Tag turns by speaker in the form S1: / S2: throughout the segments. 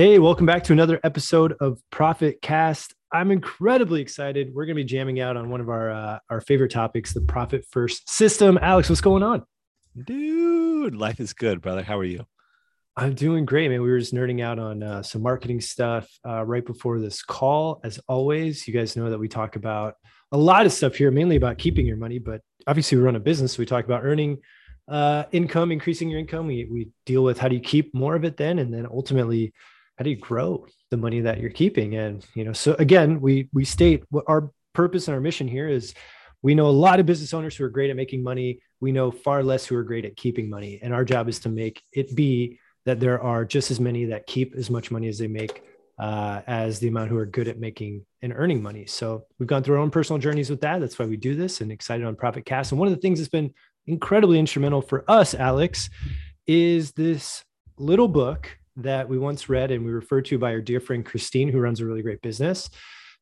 S1: Hey, welcome back to another episode of Profit Cast. I'm incredibly excited. We're going to be jamming out on one of our uh, our favorite topics, the Profit First system. Alex, what's going on?
S2: Dude, life is good, brother. How are you?
S1: I'm doing great, man. We were just nerding out on uh, some marketing stuff uh, right before this call. As always, you guys know that we talk about a lot of stuff here, mainly about keeping your money, but obviously we run a business. So we talk about earning uh, income, increasing your income. We, we deal with how do you keep more of it then, and then ultimately, how do you grow the money that you're keeping? And you know, so again, we we state what our purpose and our mission here is. We know a lot of business owners who are great at making money. We know far less who are great at keeping money, and our job is to make it be that there are just as many that keep as much money as they make uh, as the amount who are good at making and earning money. So we've gone through our own personal journeys with that. That's why we do this and excited on Profit Cast. And one of the things that's been incredibly instrumental for us, Alex, is this little book that we once read and we referred to by our dear friend Christine, who runs a really great business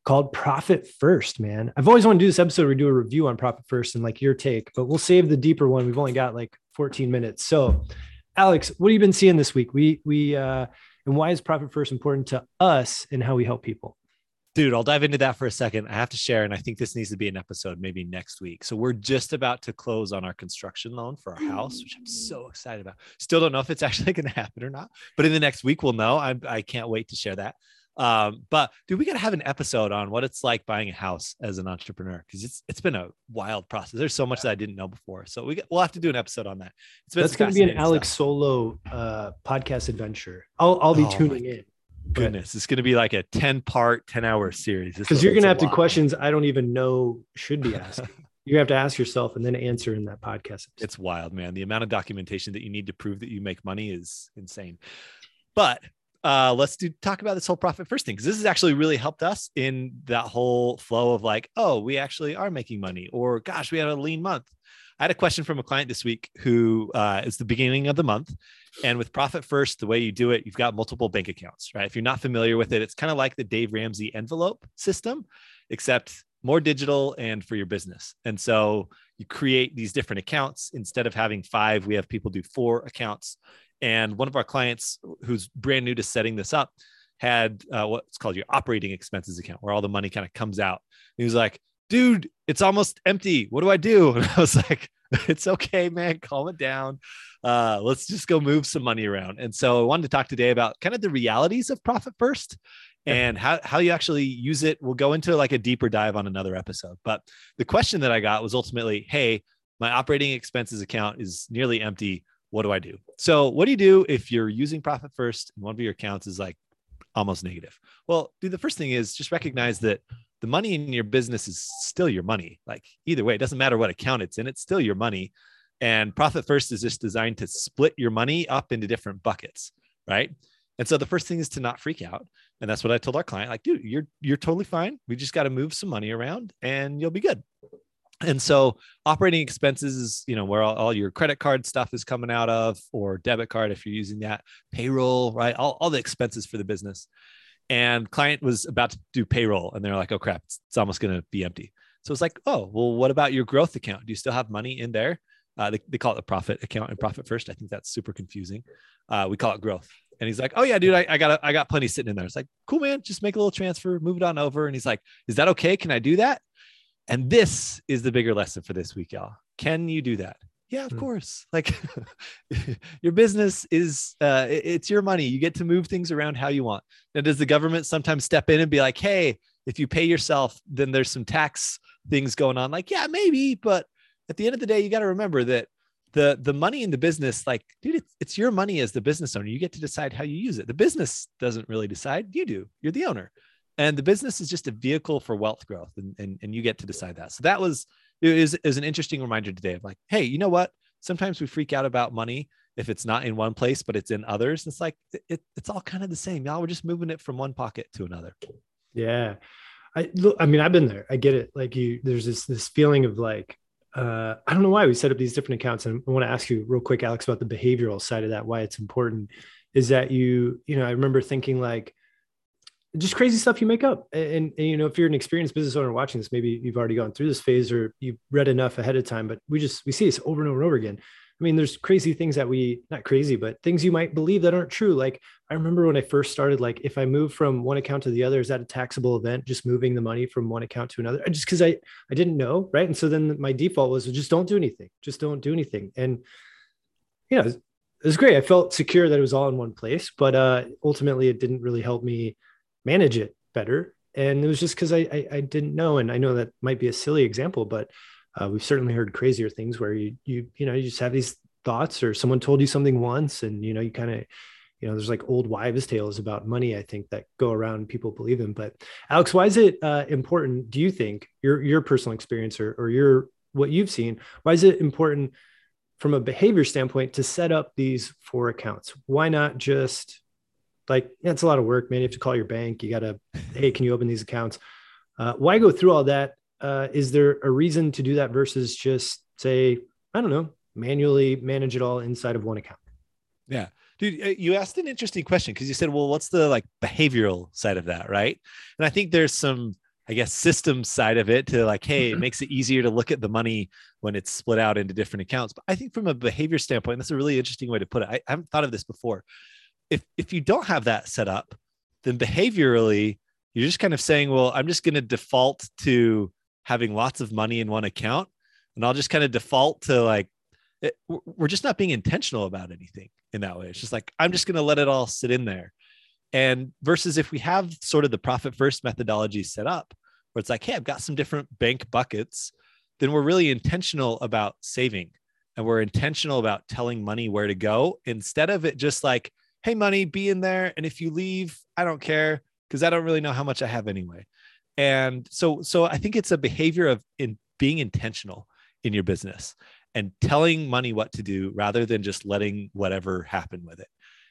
S1: called Profit First, man. I've always wanted to do this episode where we do a review on Profit First and like your take, but we'll save the deeper one. We've only got like 14 minutes. So, Alex, what have you been seeing this week? We, we, uh, and why is Profit First important to us and how we help people?
S2: Dude, I'll dive into that for a second. I have to share, and I think this needs to be an episode maybe next week. So we're just about to close on our construction loan for our house, which I'm so excited about. Still don't know if it's actually going to happen or not, but in the next week we'll know. I, I can't wait to share that. Um, but dude, we got to have an episode on what it's like buying a house as an entrepreneur because it's it's been a wild process. There's so much that I didn't know before, so we we'll have to do an episode on that.
S1: It's That's going to be an Alex stuff. Solo uh, podcast adventure. I'll I'll be oh tuning in.
S2: Goodness, it's going to be like a ten part, ten hour series
S1: because you're going to have to questions I don't even know should be asked. you have to ask yourself and then answer in that podcast.
S2: It's wild, man. The amount of documentation that you need to prove that you make money is insane. But uh, let's do talk about this whole profit first thing because this has actually really helped us in that whole flow of like, oh, we actually are making money, or gosh, we had a lean month. I had a question from a client this week who uh, it's the beginning of the month, and with Profit First, the way you do it, you've got multiple bank accounts, right? If you're not familiar with it, it's kind of like the Dave Ramsey envelope system, except more digital and for your business. And so you create these different accounts instead of having five. We have people do four accounts and one of our clients who's brand new to setting this up had uh, what's called your operating expenses account, where all the money kind of comes out. And he was like, dude, it's almost empty. What do I do? And I was like, it's okay, man. Calm it down. Uh, let's just go move some money around. And so I wanted to talk today about kind of the realities of profit first and how, how you actually use it. We'll go into like a deeper dive on another episode. But the question that I got was ultimately, hey, my operating expenses account is nearly empty what do I do? So, what do you do if you're using profit first and one of your accounts is like almost negative? Well, dude, the first thing is just recognize that the money in your business is still your money. Like either way, it doesn't matter what account it's in, it's still your money. And profit first is just designed to split your money up into different buckets, right? And so the first thing is to not freak out. And that's what I told our client, like, dude, you're you're totally fine. We just got to move some money around and you'll be good and so operating expenses is you know where all, all, your credit card stuff is coming out of or debit card if you're using that payroll right all, all the expenses for the business and client was about to do payroll and they're like oh crap it's, it's almost going to be empty so it's like oh well what about your growth account do you still have money in there uh, they, they call it the profit account and profit first i think that's super confusing uh, we call it growth and he's like, "Oh yeah, dude, I, I got I got plenty sitting in there." It's like, "Cool, man. Just make a little transfer, move it on over." And he's like, "Is that okay? Can I do that?" And this is the bigger lesson for this week, y'all. Can you do that? Yeah, of mm. course. Like your business is uh it's your money. You get to move things around how you want. Now, does the government sometimes step in and be like, hey, if you pay yourself, then there's some tax things going on? Like, yeah, maybe, but at the end of the day, you got to remember that the the money in the business, like, dude, it's, it's your money as the business owner. You get to decide how you use it. The business doesn't really decide. You do. You're the owner and the business is just a vehicle for wealth growth and, and, and you get to decide that so that was it it was an interesting reminder today of like hey you know what? Sometimes we freak out about money if it's not in one place but it's in others. It's like it, it's all kind of the same. Y'all we're just moving it from one pocket to another.
S1: Yeah. I look i mean i've been there. I get it. Like you there's this this feeling of like uh, I don't know why we set up these different accounts. And I want to ask you real quick, Alex, about the behavioral side of that, why it's important is that you, you know, I remember thinking like, just crazy stuff you make up. And, and, you know, if you're an experienced business owner watching this, maybe you've already gone through this phase or you've read enough ahead of time, but we just, we see this over and over and over again. I mean, there's crazy things that we not crazy, but things you might believe that aren't true. Like I remember when I first started, like if I move from one account to the other, is that a taxable event? Just moving the money from one account to another, just because I I didn't know, right? And so then my default was just don't do anything, just don't do anything. And you know, it was great. I felt secure that it was all in one place, but uh, ultimately it didn't really help me manage it better. And it was just because I, I I didn't know, and I know that might be a silly example, but uh, we've certainly heard crazier things where you you you know you just have these thoughts or someone told you something once and you know you kind of you know there's like old wives tales about money i think that go around people believe in. But alex why is it uh, important do you think your your personal experience or, or your what you've seen why is it important from a behavior standpoint to set up these four accounts? Why not just like yeah, it's a lot of work man you have to call your bank you gotta hey can you open these accounts uh, why go through all that uh, is there a reason to do that versus just say, I don't know, manually manage it all inside of one account?
S2: Yeah. Dude, uh, you asked an interesting question because you said, well, what's the like behavioral side of that? Right. And I think there's some, I guess, system side of it to like, hey, it makes it easier to look at the money when it's split out into different accounts. But I think from a behavior standpoint, that's a really interesting way to put it. I, I haven't thought of this before. If if you don't have that set up, then behaviorally, you're just kind of saying, well, I'm just going to default to having lots of money in one account and I'll just kind of default to like it, we're just not being intentional about anything in that way. It's just like I'm just going to let it all sit in there. And versus if we have sort of the profit first methodology set up where it's like, hey, I've got some different bank buckets, then we're really intentional about saving and we're intentional about telling money where to go instead of it just like, hey, money, be in there. And if you leave, I don't care because I don't really know how much I have anyway. And so so i think it's a behavior of in being intentional in your business and telling money what to do rather than just letting whatever happen with it.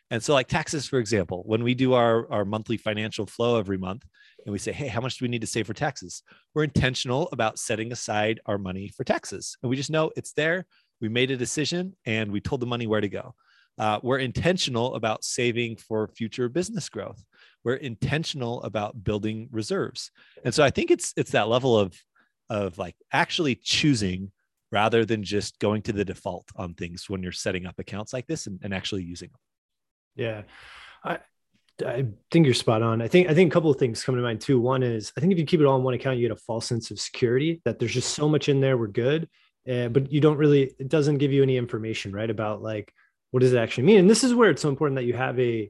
S2: And so like taxes for example when we do our our monthly financial flow every month and we say hey how much do we need to save for taxes? We're intentional about setting aside our money for taxes. And we just know it's there. We made a decision and we told the money where to go uh, we're intentional about saving for future business growth we're intentional about building reserves and so i think it's it's that level of of like actually choosing rather than just going to the default on things when you're setting up accounts like this and, and actually using them
S1: yeah i I think you're spot on. I think I think a couple of things come to mind too. One is I think if you keep it all in one account, you get a false sense of security that there's just so much in there. We're good, uh, but you don't really. It doesn't give you any information, right, about like what does it actually mean. And this is where it's so important that you have a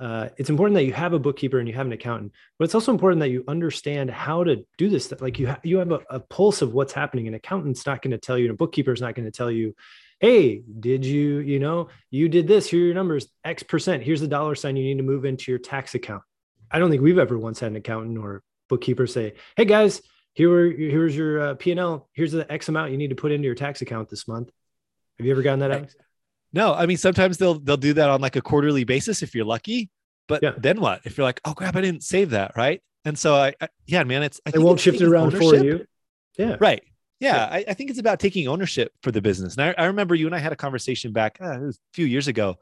S1: uh, it's important that you have a bookkeeper and you have an accountant, but it's also important that you understand how to do this. That like you ha- you have a, a, pulse of what's happening. An accountant's not going to tell you, and a bookkeeper is not going to tell you, "Hey, did you you know you did this? Here are your numbers, X percent. Here's the dollar sign you need to move into your tax account." I don't think we've ever once had an accountant or bookkeeper say, "Hey guys, here here's your uh, P and L. Here's the X amount you need to put into your tax account this month." Have you ever gotten that, Alex?
S2: No, I mean sometimes they'll they'll do that on like a quarterly basis if you're lucky. But yeah. then what? If you're like, oh crap, I didn't save that, right? And so I, I yeah, man, it's
S1: I they won't shift it around ownership. for you. Yeah,
S2: right. Yeah, yeah. I, I, think it's about taking ownership for the business. And I, I remember you and I had a conversation back uh, a few years ago,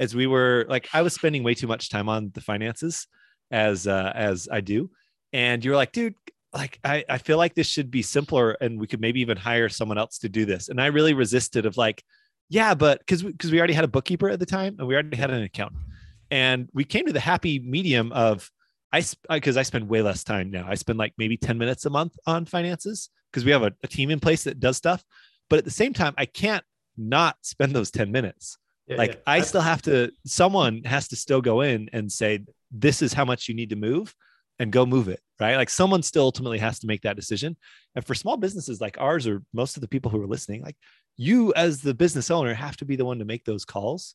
S2: as we were like, I was spending way too much time on the finances, as uh, as I do, and you were like, dude, like I, I feel like this should be simpler, and we could maybe even hire someone else to do this. And I really resisted of like, yeah, but because because we already had a bookkeeper at the time and we already had an accountant, and we came to the happy medium of I because I spend way less time now. I spend like maybe ten minutes a month on finances because we have a, a team in place that does stuff. But at the same time, I can't not spend those ten minutes. Yeah, like yeah. I still have to. Someone has to still go in and say, "This is how much you need to move." and go move it, right? Like someone still ultimately has to make that decision. And for small businesses like ours, or most of the people who are listening, like you as the business owner have to be the one to make those calls.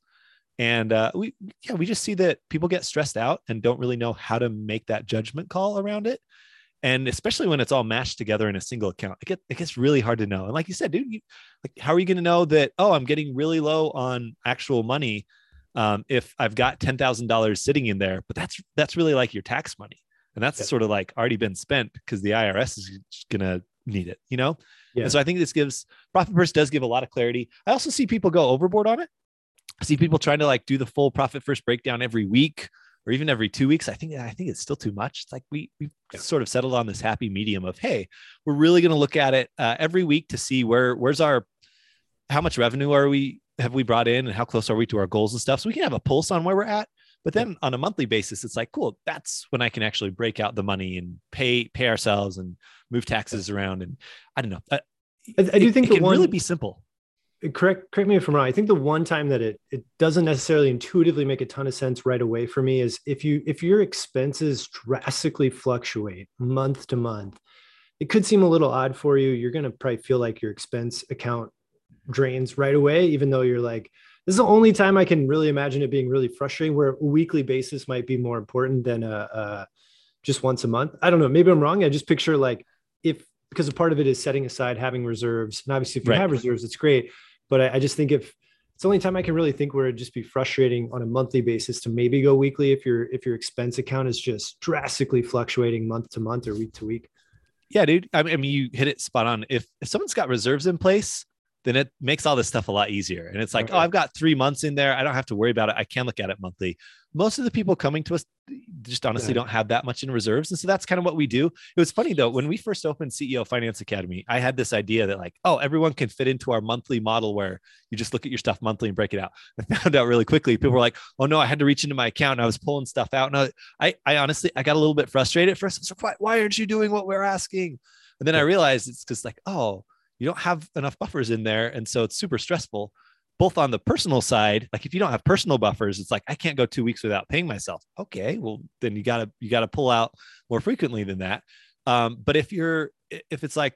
S2: And uh, we yeah we just see that people get stressed out and don't really know how to make that judgment call around it. And especially when it's all mashed together in a single account it, get, it gets really hard to know. And like you said dude you, like how are you going to know that oh i'm getting really low on actual money um, if i've got $10000 sitting in there? But that's that's really like your tax money. And that's yep. sort of like already been spent because the irs is going to need it you know yeah. And so I think this gives Profit First does give a lot of clarity. I also see people go overboard on it. I see people trying to like do the full Profit First breakdown every week or even every two weeks. I think I think it's still too much. It's like we we yeah. sort of settled on this happy medium of hey, we're really going to look at it uh, every week to see where where's our how much revenue are we have we brought in and how close are we to our goals and stuff so we can have a pulse on where we're at but then on a monthly basis it's like cool that's when i can actually break out the money and pay pay ourselves and move taxes around and i don't know. I,
S1: I, I do think
S2: it, can
S1: one
S2: really be simple.
S1: Correct correct me if i'm wrong. I think the one time that it it doesn't necessarily intuitively make a ton of sense right away for me is if you if your expenses drastically fluctuate month to month it could seem a little odd for you. You're going to probably feel like your expense account drains right away even though you're like this is the only time i can really imagine it being really frustrating where a weekly basis might be more important than a, a just once a month. I don't know. Maybe i'm wrong. I just picture like if because a part of it is setting aside having reserves and obviously if you
S2: Right.
S1: have reserves it's great. But I, I just think if it's the only time I can really think where it'd just be frustrating on a monthly basis to maybe go weekly if your if your expense account is just drastically fluctuating month to month or week to week.
S2: yeah dude. I mean, I mean you hit it spot on. If if someone's got reserves in place then it makes all this stuff a lot easier. And it's like oh i've got three months in there. I don't have to worry about it. I can look at it monthly. Most of the people coming to us just honestly
S1: Right.
S2: don't have that much in reserves. And so that's kind of what we do. It was funny though when we first opened ceo finance academy i had this idea that like oh everyone can fit into our monthly model where you just look at your stuff monthly and break it out. I found out really quickly people were like oh no i had to reach into my account and i was pulling stuff out. And i i, I honestly i got a little bit frustrated at first. I was like, why, why aren't you doing what we're asking? And then i realized it's because like oh you don't have enough buffers in there and so it's super stressful both on the personal side like if you don't have personal buffers it's like i can't go two weeks without paying myself. Okay well then you gotta you gotta pull out more frequently than that. Um, but if you're if it's like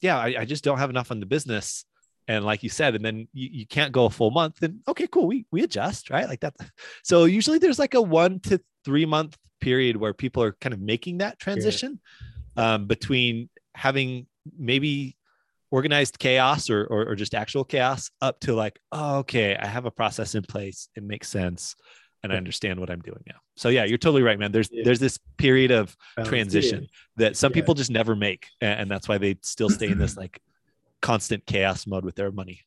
S2: yeah I, I just don't have enough on the business and like you said and then you, you can't go a full month then okay cool we we adjust right? Like that so usually there's like a one to three month period where people are kind of making that transition um, between having maybe organized chaos or, or or just actual chaos up to like oh, okay i have a process in place it makes sense and i understand what i'm doing now so yeah you're totally right man there's
S1: Yeah.
S2: there's this period of
S1: Balance.
S2: transition that some
S1: Yeah.
S2: people just never make and that's why they still stay in this like constant chaos mode with their money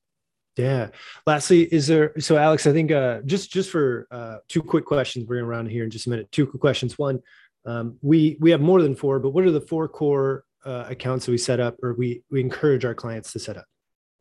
S1: Yeah. Lastly, is there so Alex, I think uh just just for uh two quick questions, we're gonna round here in just a minute. Two quick questions. One, um, we we have more than four, but what are the four core uh, accounts that we set up or we we encourage our clients to set up?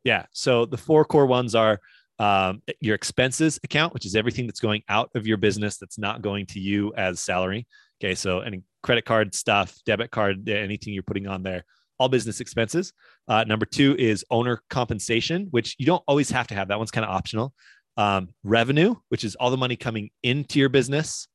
S2: Yeah. So the four core ones are um, your expenses account, which is everything that's going out of your business that's not going to you as salary. Okay. So any credit card stuff, debit card, anything you're putting on there, all business expenses. Uh, number two is owner compensation, which you don't always have to have. That one's kind of optional. Um, revenue, which is all the money coming into your business.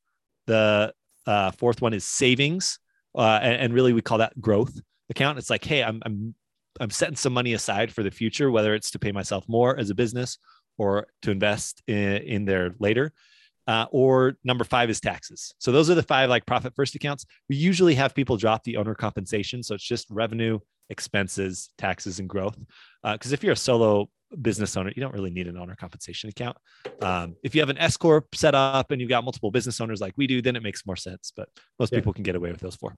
S2: The uh, fourth one is savings, uh, and, and really we call that growth account. It's like, hey, I'm I'm I'm setting some money aside for the future, whether it's to pay myself more as a business or to invest in, in there later. Uh, or number five is taxes. So those are the five like profit first accounts. We usually have people drop the owner compensation. So it's just revenue, expenses, taxes, and growth. Because if you're a solo business owner, you don't really need an owner compensation account. Um, if you have an S corp set up and you've got multiple business owners like we do, then it makes more sense. But most
S1: Yeah.
S2: people can get away with those four.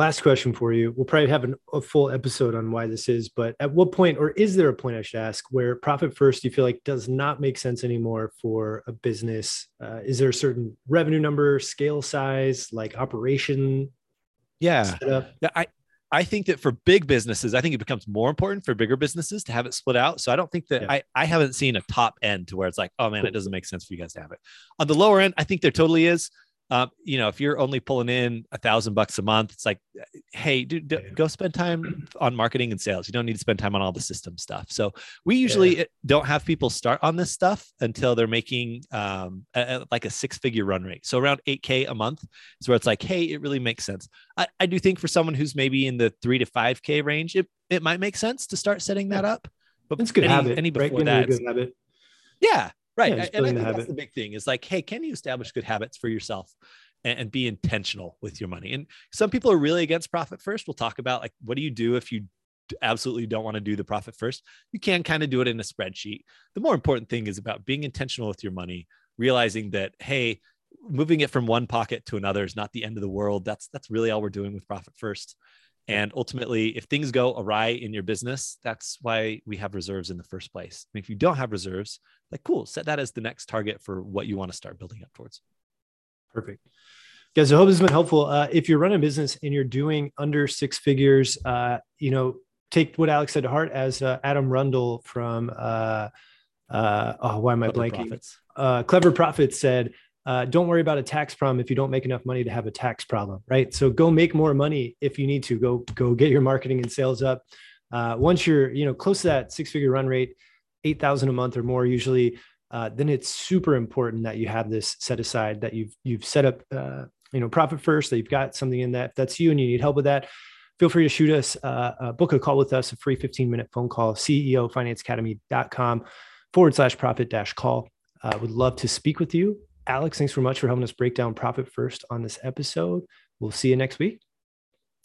S1: Last question for you. We'll probably have an, a full episode on why this is, but at what point, or is there a point I should ask, where profit first you feel like does not make sense anymore for a business? Uh, is there a certain revenue number, scale size, like operation
S2: Yeah.
S1: setup?
S2: Yeah, I I think that for big businesses, I think it becomes more important for bigger businesses to have it split out. So I don't think that
S1: Yeah.
S2: I I haven't seen a top end to where it's like, oh man, it doesn't make sense for you guys to have it. On the lower end, I think there totally is. Um, you know, if you're only pulling in a thousand bucks a month, it's like, hey, dude, d- go spend time on marketing and sales. You don't need to spend time on all the system stuff. So we usually don't have people start on this stuff until they're making um, a- a- like a six figure run rate. So around 8K a month is where it's like, hey, it really makes sense. I, I do think for someone who's maybe in the three to 5K range, it, it might make sense to start setting that up. But
S1: It's good
S2: any,
S1: habit.
S2: any
S1: right?
S2: before
S1: into
S2: that,
S1: good habit.
S2: yeah, right.
S1: Yeah,
S2: and I think
S1: the
S2: that's
S1: habit.
S2: the big thing is like, hey, can you establish good habits for yourself and, and be intentional with your money? And some people are really against profit first. We'll talk about like, what do you do if you absolutely don't want to do the profit first? You can kind of do it in a spreadsheet. The more important thing is about being intentional with your money, realizing that, hey, moving it from one pocket to another is not the end of the world. That's that's really all we're doing with profit first. And ultimately, if things go awry in your business, that's why we have reserves in the first place. And if you don't have reserves, like cool, set that as the next target for what you want to start building up towards.
S1: Perfect. Guys, I hope this has been helpful. Uh, if you're running a business and you're doing under six figures, uh, you know, take what Alex said to heart as uh, Adam Rundle from uh, uh, oh, why am I Clever blanking? Profits. Uh, Clever Profits said, uh, don't worry about a tax problem if you don't make enough money to have a tax problem, right? So go make more money if you need to. Go go get your marketing and sales up. Uh, once you're you know close to that six figure run rate, eight thousand a month or more usually, uh, then it's super important that you have this set aside that you've you've set up uh, you know profit first that you've got something in that if that's you and you need help with that feel free to shoot us uh, uh, book a call with us a free 15 minute phone call ceofinanceacademy.com forward slash profit dash call uh, would love to speak with you alex thanks so much for helping us break down profit first on this episode. We'll see you next week.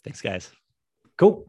S2: Thanks guys.
S1: Cool